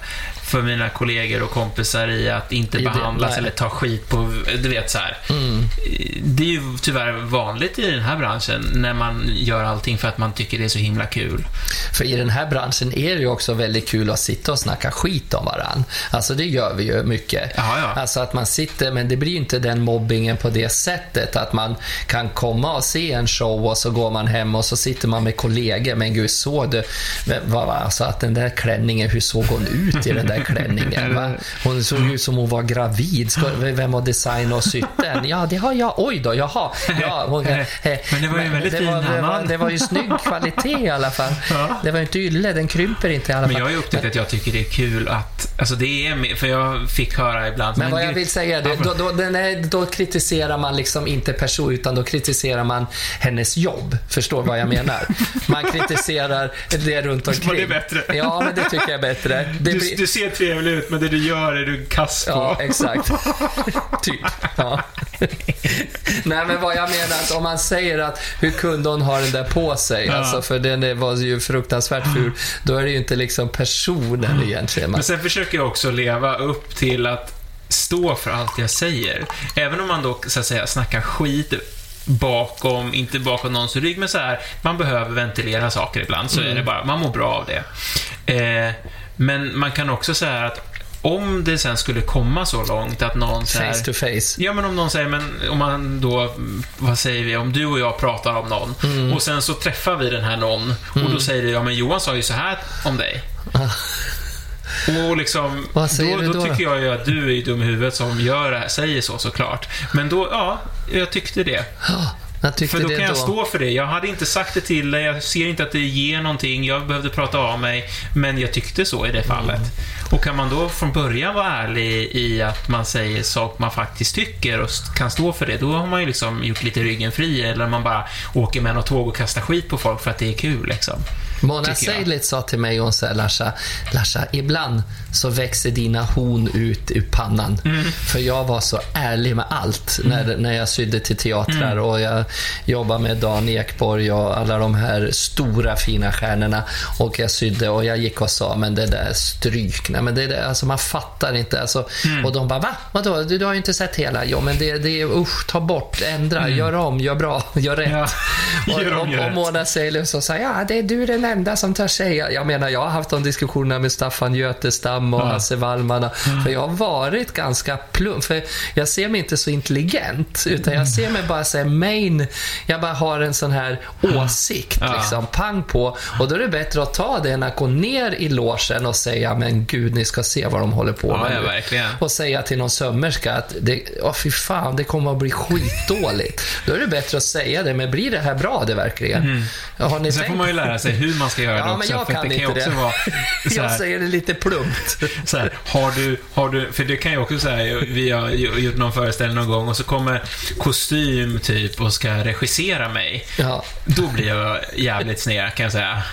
för mina kollegor och kompisar i att inte I det- behandlas nej. eller ta skit på, du vet så här. Mm. Det är ju tyvärr vanligt i den här branschen när man gör allting för att man tycker det är så himla kul. För i den här branschen är det ju också väldigt kul att sitta och snacka skit om varann. Alltså det gör vi ju mycket. Ja, ja. Alltså att man sitter, men det blir ju inte den mobbingen på det sättet att man kan komma och se en show och så går man hem och så sitter man med kollegor. Men gud, såg du? Men vad, vad, alltså att den där klänningen, hur såg hon ut i den där klänningen? Va? Hon såg ut som hon var gravid. Vem har designat och sytt den? Ja, det har jag. Oj då, jaha. Ja, hon, eh, Men det var ju väldigt fin det, var, det var ju snygg kvalitet i alla fall. Ja. Det var ju inte ylle, den krymper inte i alla Men fall. jag har ju upptäckt att jag tycker det är kul att, alltså det är, för jag fick höra ibland. Men vad jag vill säga, det, då, då, är, då kritiserar man liksom inte person, utan då kritiserar man hennes jobb. Förstår vad jag menar? Man kritiserar det runt omkring. Var det bättre? Ja, men det tycker jag är bättre. Det du, du ser trevlig ut, men det du gör är du kass på. Ja, exakt. typ. Ja. Nej, men vad jag menar att om man säger att hur kunde hon ha den där på sig, Ja. alltså för den var ju fruktansvärt ful, då är det ju inte liksom personen egentligen. Man, Men sen försöker jag också leva upp till att stå för allt jag säger. Även om man då, så att säga, snackar skit bakom, inte bakom någons rygg, men så här, man behöver ventilera saker ibland, så är det bara, man mår bra av det. Eh, men man kan också säga att om det sen skulle komma så långt att någon här, Face to face. Ja, men om någon säger, men om man då, vad säger vi, om du och jag pratar om någon Mm. och sen så träffar vi den här någon och då säger du, ja men Johan sa ju så här om dig. Och liksom, säger då, då då? tycker jag ju att du är dum i huvudet som gör det här, säger så såklart. Men då, ja, jag tyckte det. För då kan jag då. stå för det. Jag hade inte sagt det till dig, jag ser inte att det ger någonting, jag behövde prata av mig, men jag tyckte så i det fallet. Mm. Och kan man då från början vara ärlig i att man säger saker man faktiskt tycker och kan stå för det, då har man ju liksom gjort lite ryggen fri, eller man bara åker med något tåg och kastar skit på folk för att det är kul liksom. Mona. Seidlitz sa till mig, hon sa Larsa, Larsa, ibland så växer dina horn ut ur pannan. Mm. För jag var så ärlig med allt när, när jag sydde till teatrar Mm. och jag jobbade med Dan Ekborg och alla de här stora fina stjärnorna. Och jag sydde och jag gick och sa, men det där stryk, nej men det alltså man fattar inte. Alltså, Mm. Och de bara, va? Vadå? Du, du har ju inte sett hela. Jo, men det, det är, usch, ta bort, ändra, gör om, gör bra, gör rätt. Mm. Ja, Och, gör om, och, och rätt. Mona Seidlitz så sa ja, det är du den enda som törs säga. Jag menar, jag har haft de diskussionerna med Staffan Götestam och Ja. Hasse Wallman. För jag har varit ganska plump. För jag ser mig inte så intelligent, utan jag ser mig bara så här main. Jag bara har en sån här åsikt, Ja. liksom, pang på. Och då är det bättre att ta det än att gå ner i logen och säga, men gud, ni ska se vad de håller på Ja, med ja, nu." verkligen. och säga till någon sömmerska att det, åh fy fan, det kommer att bli skitdåligt. Då är det bättre att säga det, men blir det här bra det verkligen? Har ni Sen tänkt får man ju lära sig hur man ska göra Ja, det men också. jag för kan det kan inte också det. vara så Jag här, säger det lite plumpt. så här, har du, har du, för det kan ju också säga, vi har gjort någon föreställning någon gång och så kommer kostym typ och ska regissera mig. Ja. Då blir jag jävligt sned kan jag säga.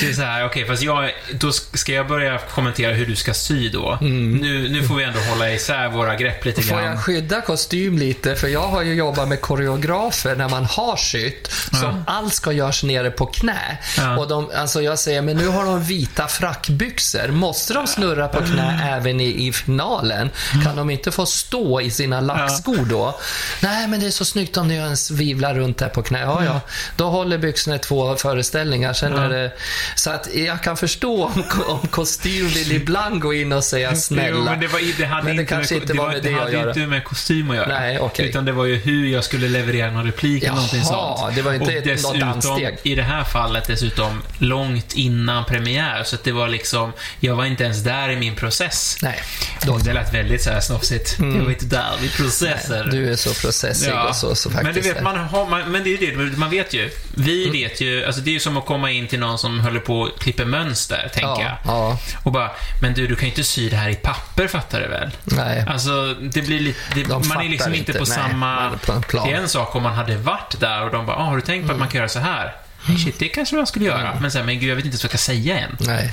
Det är så här, okej, fast jag, då ska jag börja kommentera hur du ska sy då. Nu, nu får vi ändå hålla isär våra grepp lite Mm. Får grann. jag skydda kostym lite? För jag har ju jobbat med koreografer när man har sytt, som allt ska göras nere på knä. Ja. Och de, alltså jag säger, men nu har de vita frackbyxor. Måste de snurra på knä även i, i finalen? Kan de inte få stå i sina lackskor då? Nej, men det är så snyggt om ni ens vivlar runt där på knä. Ja, ja. Då håller byxorna i två föreställningar. Sen är det, så att jag kan förstå om, om kostym vill ibland gå in och säga snälla. Jo, men det, var, det hade Men det inte kanske med, inte det var med det det att hade göra. inte med kostym att göra. Nej, okej. Utan det var ju hur jag skulle leverera någon replik eller någonting sånt. det var inte och ett- något dessutom, danssteg. i det här fallet dessutom, långt innan premiär. Så att det var liksom, jag var inte ens där i min process. Nej, Då, det lät väldigt så här snofsigt. Jag var inte där vid processer. du är så processig och så, så faktiskt. men du vet, man, har, man, men det är ju det, man vet ju. Vi vet ju, alltså det är ju som att komma in till någon som håller på och klipper mönster, tänker ja, jag. ja, Och bara, men du, du kan ju inte sy det här i papper, fattar du väl? nej. Alltså, det blir lite... Det, De man är liksom inte på Nej, samma... man på. Det är en sak om man hade varit där och de bara, ah, har du tänkt på att man kan göra så här? Shit, det kanske jag skulle göra. Men sen, men gud, jag vet inte vad jag ska säga än. Nej.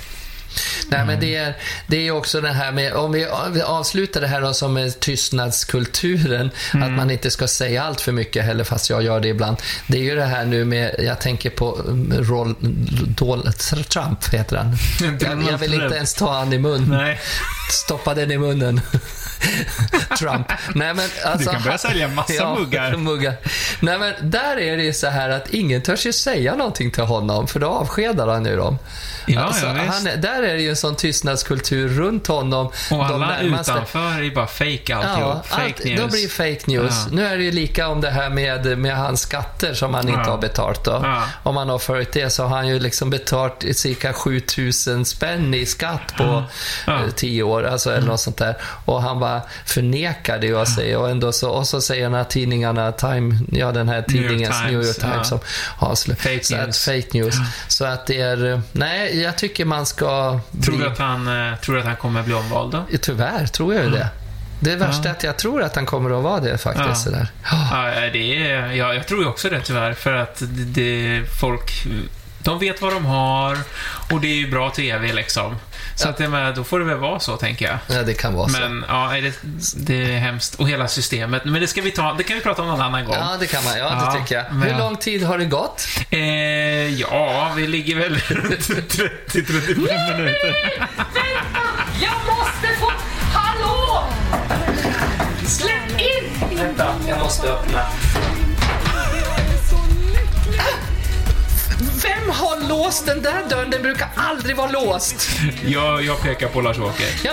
Nej, men det är, det är också det här med, om vi avslutar det här då som med tystnadskulturen, att man inte ska säga allt för mycket heller, fast jag gör det ibland. Det är ju det här nu med, jag tänker på um, Roll, Donald Trump, heter han. Jag, jag vill inte ens ta han i mun. Nej. Stoppa den i munnen. Trump. Nej, men alltså, Du kan börja sälja massa muggar. muggar. Nej, men där är det ju så här att ingen törs ju säga någonting till honom, för då avskedar han ju dem. Ja, Alltså, ja, han, är- där är det ju en sån tystnadskultur runt honom. Och alla närmaste- utanför är bara fake alltihop. Ja, fake allt, news. då blir fake news. Ja. Nu är det ju lika om det här med, med hans skatter som han inte Ja. har betalt. Då. Ja. Om han har följt det så har han ju liksom betalt cirka 7000 spänn i skatt på Ja. eh, 10 år, alltså, eller något sånt där. Och han bara förnekar det och säger, och, ändå så, och så säger den här tidningarna, Time, ja den här New York tidningens New York Times, ja. som har slu- Fake så att, news. fake news. Så att det är, nej, jag tycker man ska Tror du att han, eh, tror att han kommer bli omvald då? tyvärr tror jag ju det. Det värsta är att jag tror att han kommer att vara det faktiskt. Ja. Sådär. Ja, det är, ja, jag tror ju också det tyvärr, för att det, det, folk, de vet vad de har och det är ju bra TV liksom. Så Ja. att det med, då får det väl vara så, tänker jag. Ja, det kan vara så. Men ja, är det, det är hemskt. Och hela systemet. Men det ska vi ta, det kan vi prata om någon annan gång. Ja, det kan man. Ja, Ja, det tycker jag. men Hur ja. lång tid har det gått? Eh, ja, vi ligger väl runt 30-35 minuter. Jag måste få... Hallå! Släpp in! Vänta, jag måste öppna. Vem har låst den där dörren? Den brukar aldrig vara låst. Jag, jag pekar på Lars-Åke. Ja,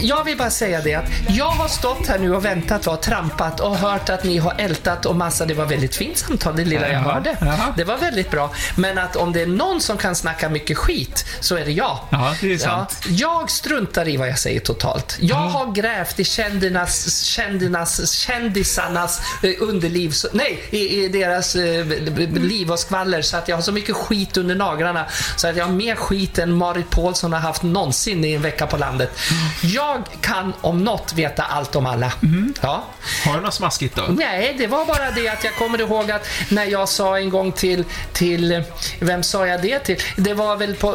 jag vill bara säga det att jag har stått här nu och väntat och trampat och hört att ni har ältat och massa. Det var väldigt fint samtal, det lilla jag Jaha, hörde. jaha. Det var väldigt bra. Men att om det är någon som kan snacka mycket skit så är det jag. Ja, det är sant. jag struntar i vad jag säger totalt. Jag har grävt i kändinas, kändinas, kändisarnas eh, underliv, nej, i, i deras eh, liv och skvaller så att jag har så mycket skit under naglarna så att jag har mer skit än Marit Paulsson har haft någonsin i en vecka på landet. Jag kan om något veta allt om alla. Ja. Har du något smaskigt då? Nej, det var bara det att jag kommer ihåg att när jag sa en gång till, till vem sa jag det till? Det var väl på,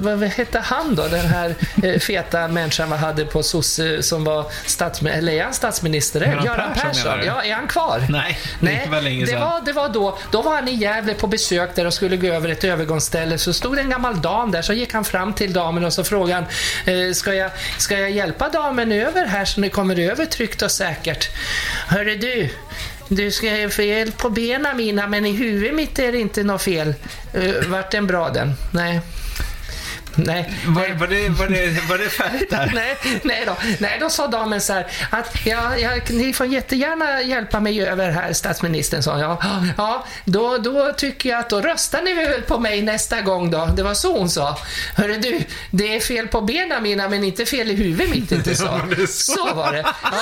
vad hette han då, den här eh, feta människan vi hade på sosse som var statsminister, eller är han statsminister? Göran Göran Persson, Persson. Ja, är han kvar? Nej, länge det var, det var då, då var han i Gävle på besök där och skulle gå över ett övergångsställe. Så stod det en gammal dam där, så gick han fram till damen och så frågade han, eh, ska, jag, ska jag hjälpa damen över här så ni kommer över tryggt och säkert? Hörru du, du ska ha fel på benen mina, men i huvudet mitt är det inte något fel. Eh, vart den bra den? Nej. Nej. Var, var, det, var, det, var det färdigt där? Nej, nej då. Nej, då sa damen så här att ja, ja, ni får jättegärna hjälpa mig över här, statsministern, sa jag. Ja, då, då tycker jag att då röstar ni väl på mig nästa gång då. Det var så hon sa. Hörru du, det är fel på benen mina, men inte fel i huvudet mitt inte så. Ja, så. så var det. Ja,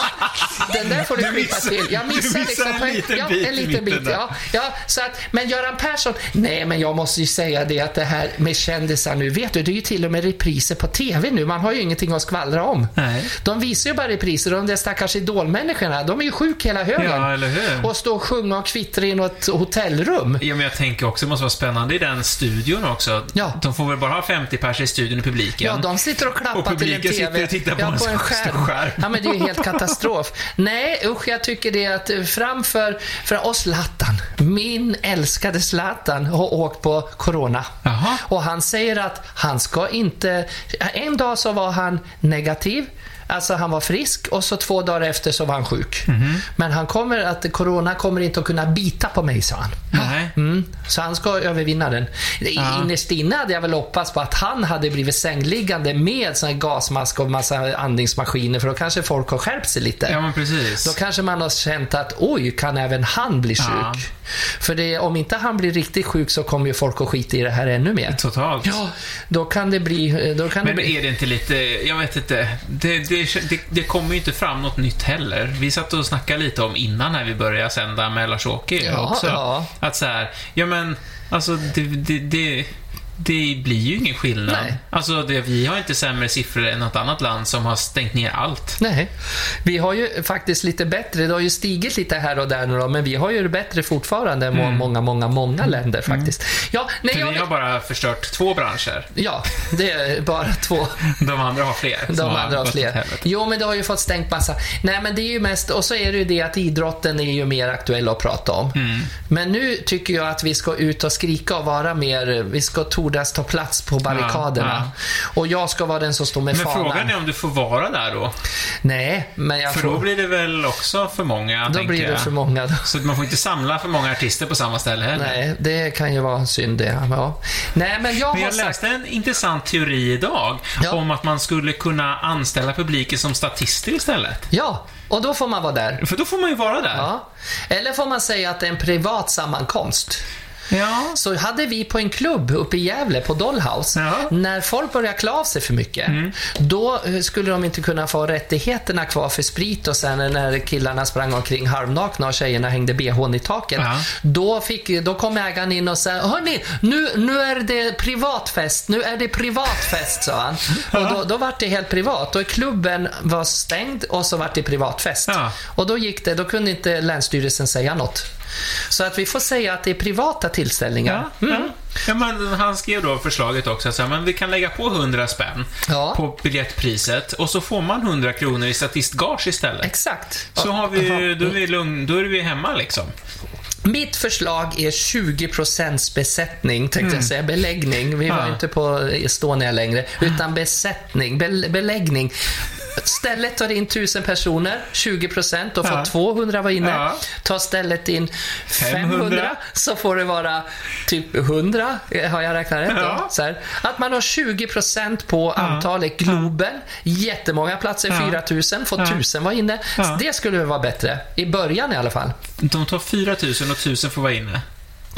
den där får du, Du klippa till. Jag du missar liksom en liten ja, bit en liten bit. Ja, ja, så att, men Göran Persson, nej men jag måste ju säga det att det här med kändisar nu, vet du, det är ju till och med repriser på TV nu. Man har ju ingenting att skvallra om. Nej. De visar ju bara repriser och de där stackars idolmänniskorna, de är ju sjuk hela högen. Ja, eller hur? Och stå och sjunga och kvittra i något hotellrum. Ja, men jag tänker också det måste vara spännande i den studion också. Ja. De får väl bara ha 50 pers i studion i publiken. Ja, de sitter och klappar Och till en TV. sitter och tittar på ja, en på en skärm. skärm. Ja, men det är ju helt katastrof. Nej, usch, jag tycker det att framför för oss Zlatan, min älskade Zlatan, har åkt på Corona. Jaha. Och han säger att han ska inte... En dag så var han negativ. Alltså han var frisk och så två dagar efter så var han sjuk. Mhm. Men han kommer att, corona kommer inte att kunna bita på mig, sa han. Nej. Mm, så han ska övervinna den. Ja. Innerst inne hade jag väl hoppats på att han hade blivit sängliggande med sån gasmask och massa andningsmaskiner för då kanske folk har skärpt sig lite. Ja, men precis. Då kanske man har känt att oj, kan även han bli sjuk? Ja. För det, om inte han blir riktigt sjuk så kommer ju folk att skita i det här ännu mer. Totalt. Ja, då kan det bli... Då kan det Men bli... är det inte lite, jag vet inte, det, det, det, det kommer ju inte fram något nytt heller. Vi satt och snackade lite om innan när vi började sända med Lars-Åke Ja, också. ja. Att så här, ja men, alltså det, det, det, det blir ju ingen skillnad. Nej. Alltså det, vi har inte sämre siffror än något annat land som har stängt ner allt. Nej, vi har ju faktiskt lite bättre. Det har ju stigit lite här och där nu då, men vi har ju det bättre fortfarande än må- många, många, många länder faktiskt. Ja, nej, För jag, ni har bara förstört två branscher. ja, det är bara två. De andra har fler. De andra har fler. Jo, men det har ju fått stängt massa. Nej, men det är ju mest, och så är det ju det att idrotten är ju mer aktuell att prata om. Mm. Men nu tycker jag att vi ska ut och skrika och vara mer, vi ska tordas ta plats på barrikaderna. Och jag ska vara den som står med Men fanan. frågan är om du får vara där då? Nej, men jag För då får... blir det väl också för många, Då blir det för många. Då. Så man får inte samla för många artister på samma ställe heller. Nej, det kan ju vara synd det. Ja. Nej, men jag Men har jag sagt... läste en intressant teori idag Ja. om att man skulle kunna anställa publiken som statister istället. Ja, och då får man vara där. För då får man ju vara där. Ja. Eller får man säga att det är en privat sammankomst. Ja. Så hade vi på en klubb uppe i Gävle på Dollhouse, Ja. när folk började klä av sig för mycket, då eh, skulle de inte kunna få rättigheterna kvar för sprit och sen när killarna sprang omkring halvnakna och tjejerna hängde bhn i taket. Ja. Då, fick, då kom ägaren in och sa, hörni, nu, nu är det privatfest, nu är det privatfest, sa han. Och då, då var det helt privat. Och klubben var stängd och så var det privatfest. Och då gick det, då kunde inte Länsstyrelsen säga något. Så att vi får säga att det är privata tillställningar. Ja, ja. ja, men han skrev då förslaget också, så här, men vi kan lägga på 100 spänn Ja. på biljettpriset och så får man 100 kronor i statistgage istället. Exakt. Så har vi, då, är vi lugn, då är vi hemma liksom. Mitt förslag är 20% besättning, tänkte jag säga. Beläggning. Vi var Mm. Ja. inte på Estonia längre. Utan besättning, be, beläggning. Stället tar in 1000 personer, 20 procent, då får Ja. 200 vara inne. Ja. Tar stället in 500, 500, så får det vara typ 100. Eh, Har jag räknat rätt då? Ja. Så här. Att man har 20 procent på antalet. Globen, jättemånga platser, Ja. 4000, får Ja. 1000 vara inne. Ja. Det skulle väl vara bättre. I början i alla fall. De tar 4 000 och 1000 får vara inne.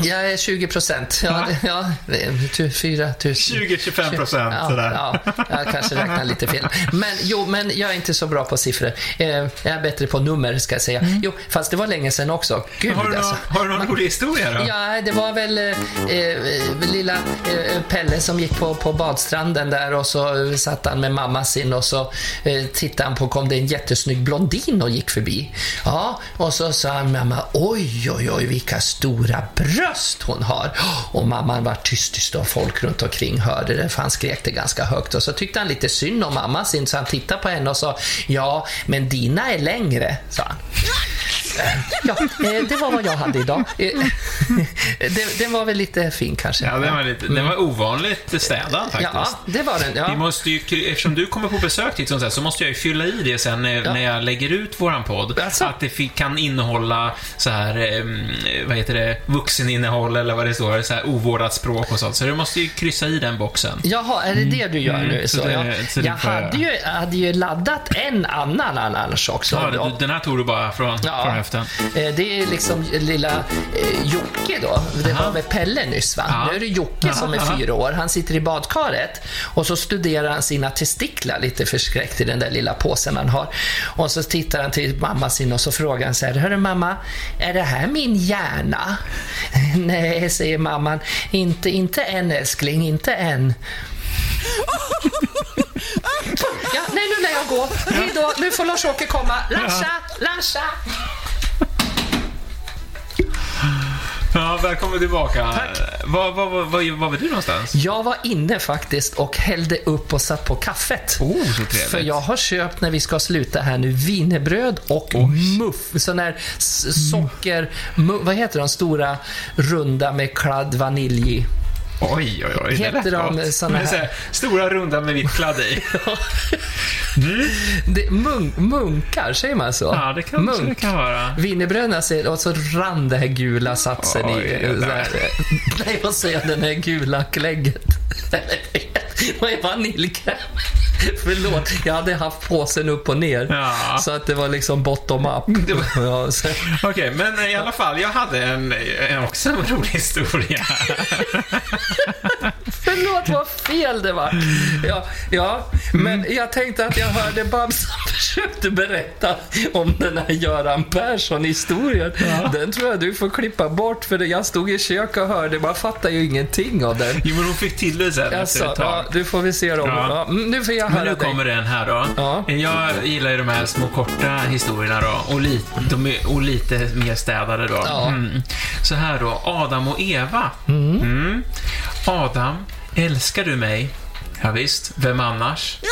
Jag är 20 procent. Ja, ja, det är tu- 4 000. 20-25 procent Ja, sådär. ja, jag kanske räknar lite fel. Men, jo, men jag är inte så bra på siffror. Eh, jag är bättre på nummer, ska jag säga. Jo, fast det var länge sedan också. Gud, Mm. Har du, alltså. någon, har du någon rolig historia då? Ja, det var väl eh, eh, lilla eh, Pelle som gick på, på badstranden där och så eh, satt han med mamma sin och så eh, tittade han på, kom det en jättesnygg blondin och gick förbi. Ja, och så sa han mamma, oj, oj, oj, vilka stora bröst hon har. Och mamman var tyst, tyst och folk runt omkring hörde det, för han skrek det ganska högt. Och så tyckte han lite synd om mamma sin, så han tittade på henne och sa, ja, men dina är längre, sa han. Ja, eh, det var vad jag hade idag. Eh, det, den var väl lite fin kanske. Ja, den var, lite, den var ovanligt städad faktiskt. Ja, det var den. Vi Ja. måste ju, eftersom du kommer på besök här, så måste jag ju fylla i det sen när, Ja. när jag lägger ut våran podd. Alltså? Att det kan innehålla så här, eh, vad heter det, vuxeninnehåll eller vad det står, så här ovårdat språk och sånt. Så du måste ju kryssa i den boxen. Jaha, är det det du gör Mm, nu? så Så, det- så det jag får jag hade ju, hade ju laddat en annan annars också. Ja, den här tog du bara från, Ja. från höften. Eh, Det är liksom lilla eh, Jocke då. Det Aha. var väl Pelle nyss va? Ja. Nu är det Jocke som är Aha. fyra år. Han sitter i badkaret och så studerar han sina testiklar lite förskräckt i den där lilla påsen han har. Och så tittar han till mamma sin och så frågar han så här, Hörru mamma, är det här min hjärna? Nej, säger mamman. Inte, inte än älskling, inte än. Ja, nej, nu lär jag gå. Hej då, nu får Lars-Åke komma. Larsa, Larsa. Ja, välkommen tillbaka. Var, var, var, var, var var du någonstans? Jag var inne faktiskt och hällde upp och satt på kaffet. Oh, så trevligt. För jag har köpt, när vi ska sluta här nu, wienerbröd och muff. Sån där s- socker... Mu, vad heter de stora runda med kladd vanilj i? Oj, oj, oj. Heter det de såna här- här Stora runda med vitt kladd i. Det, mun, munkar, säger man så? Ja, det kanske det Munk. kan vara. Wienerbröderna ser, och så rann det här gula satsen Oj, i. det här, nej, vad säger jag? Den här gula klägget. Vad är vaniljkräm? Förlåt, jag hade haft påsen upp och ner. Ja. Så att det var liksom bottom up. Okej, men i alla fall, jag hade en, en också en rolig historia. Förlåt vad fel det var. Ja, ja men jag tänkte att jag hörde Babsan försökte berätta om den här Göran Persson-historien. Den tror jag du får klippa bort för jag stod i köket och hörde, man fattar ju ingenting av den. Jo, men hon fick till det sen Alltså, ett tag. ja, du får vi se dem. Ja. Ja. mm, nu får jag Men höra nu dig. kommer den här då. Ja. Jag gillar ju de här små korta historierna då och, li, de är, och lite mer städade då. Ja. Mm. Så här då, Adam och Eva. Mm. Adam, älskar du mig? Ja, visst, vem annars?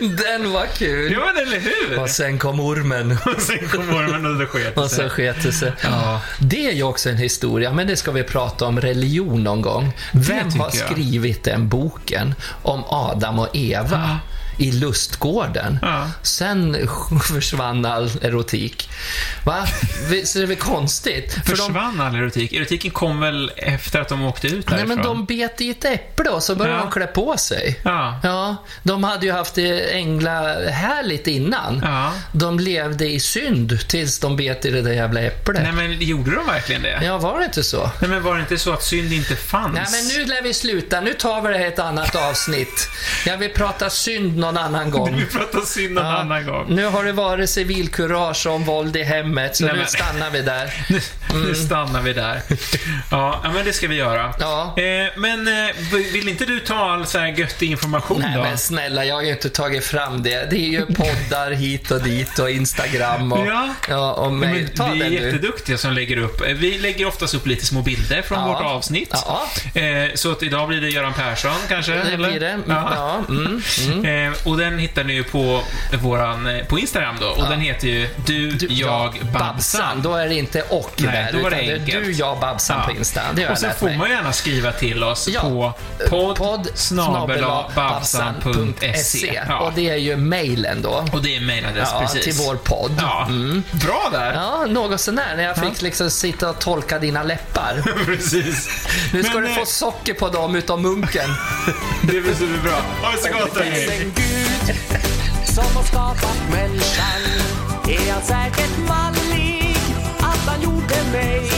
Den var kul. Ja, men eller hur? Och sen kom ormen. Och sen kom ormen och det sket Och så sket det sig. Ja. Det är ju också en historia, men det ska vi prata om religion någon gång. Vem har jag. skrivit den boken om Adam och Eva? I lustgården. Ja. Sen försvann all erotik. Va? Är det väl konstigt? För de, Försvann all erotik? Erotiken kom väl efter att de åkte ut nej, därifrån? men de bet i ett äpple och så började Ja. de klä på sig. Ja. Ja, de hade ju haft det ängla härligt innan. Ja. De levde i synd tills de bet i det där jävla äpplet. Nej, men gjorde de verkligen det? Ja, var det inte så? Nej, men var det inte så att synd inte fanns? Nej, men nu lär vi sluta. Nu tar vi det här ett annat avsnitt. Jag vill prata synd någon annan gång. Vi pratar synd någon Ja, annan gång. Nu har det varit civilkurage om våld i hemmet, så Nej, nu men- stannar vi där. Nu, nu stannar vi där. Ja, men det ska vi göra. Mm. Ja. Eh, men eh, vill inte du ta all så här göttig information Nej då? men snälla, jag har ju inte tagit fram det. Det är ju poddar hit och dit och Instagram och... Ja. ja och mig. men Ta vi är den du. jätteduktiga som lägger upp. eh, Vi lägger oftast upp lite små bilder från Ja. vårt avsnitt. Ja. Eh, så att idag blir det Göran Persson kanske? Det eller? blir det. Ja. Ja. Mm, mm. Eh, och den hittar ni ju på våran, eh, på Instagram då. Och den heter ju Du, jag, Babsan. Då är det inte och Nej, där, då var det utan det är du, jag, Babsan på Insta. Det har och sen får man gärna skriva till oss Ja. på podd, Podd snabel-a babsan.se. Och Ja. det är ju mailen då. Och det är mailadress, Ja, precis. till vår podd. Ja, bra där. Ja, något sånär. När jag fick liksom sitta och tolka dina läppar. precis. Nu ska Men, du eh, få socker på dem utav munken. Det blir superbra. Ha det så gott hörni. Gud som har skapat människan är han säkert mallig att han gjorde mig.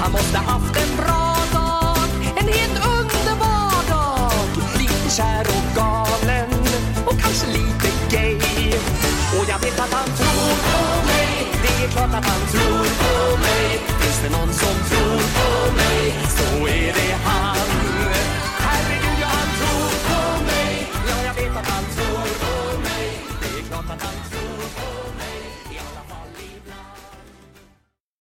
Han måste haft en bra dag, en helt underbar dag. Lite kär och galen och kanske lite gay. Och jag vet att han tror på mig, det är klart att han tror på mig. Finns det någon som tror på mig? Så är det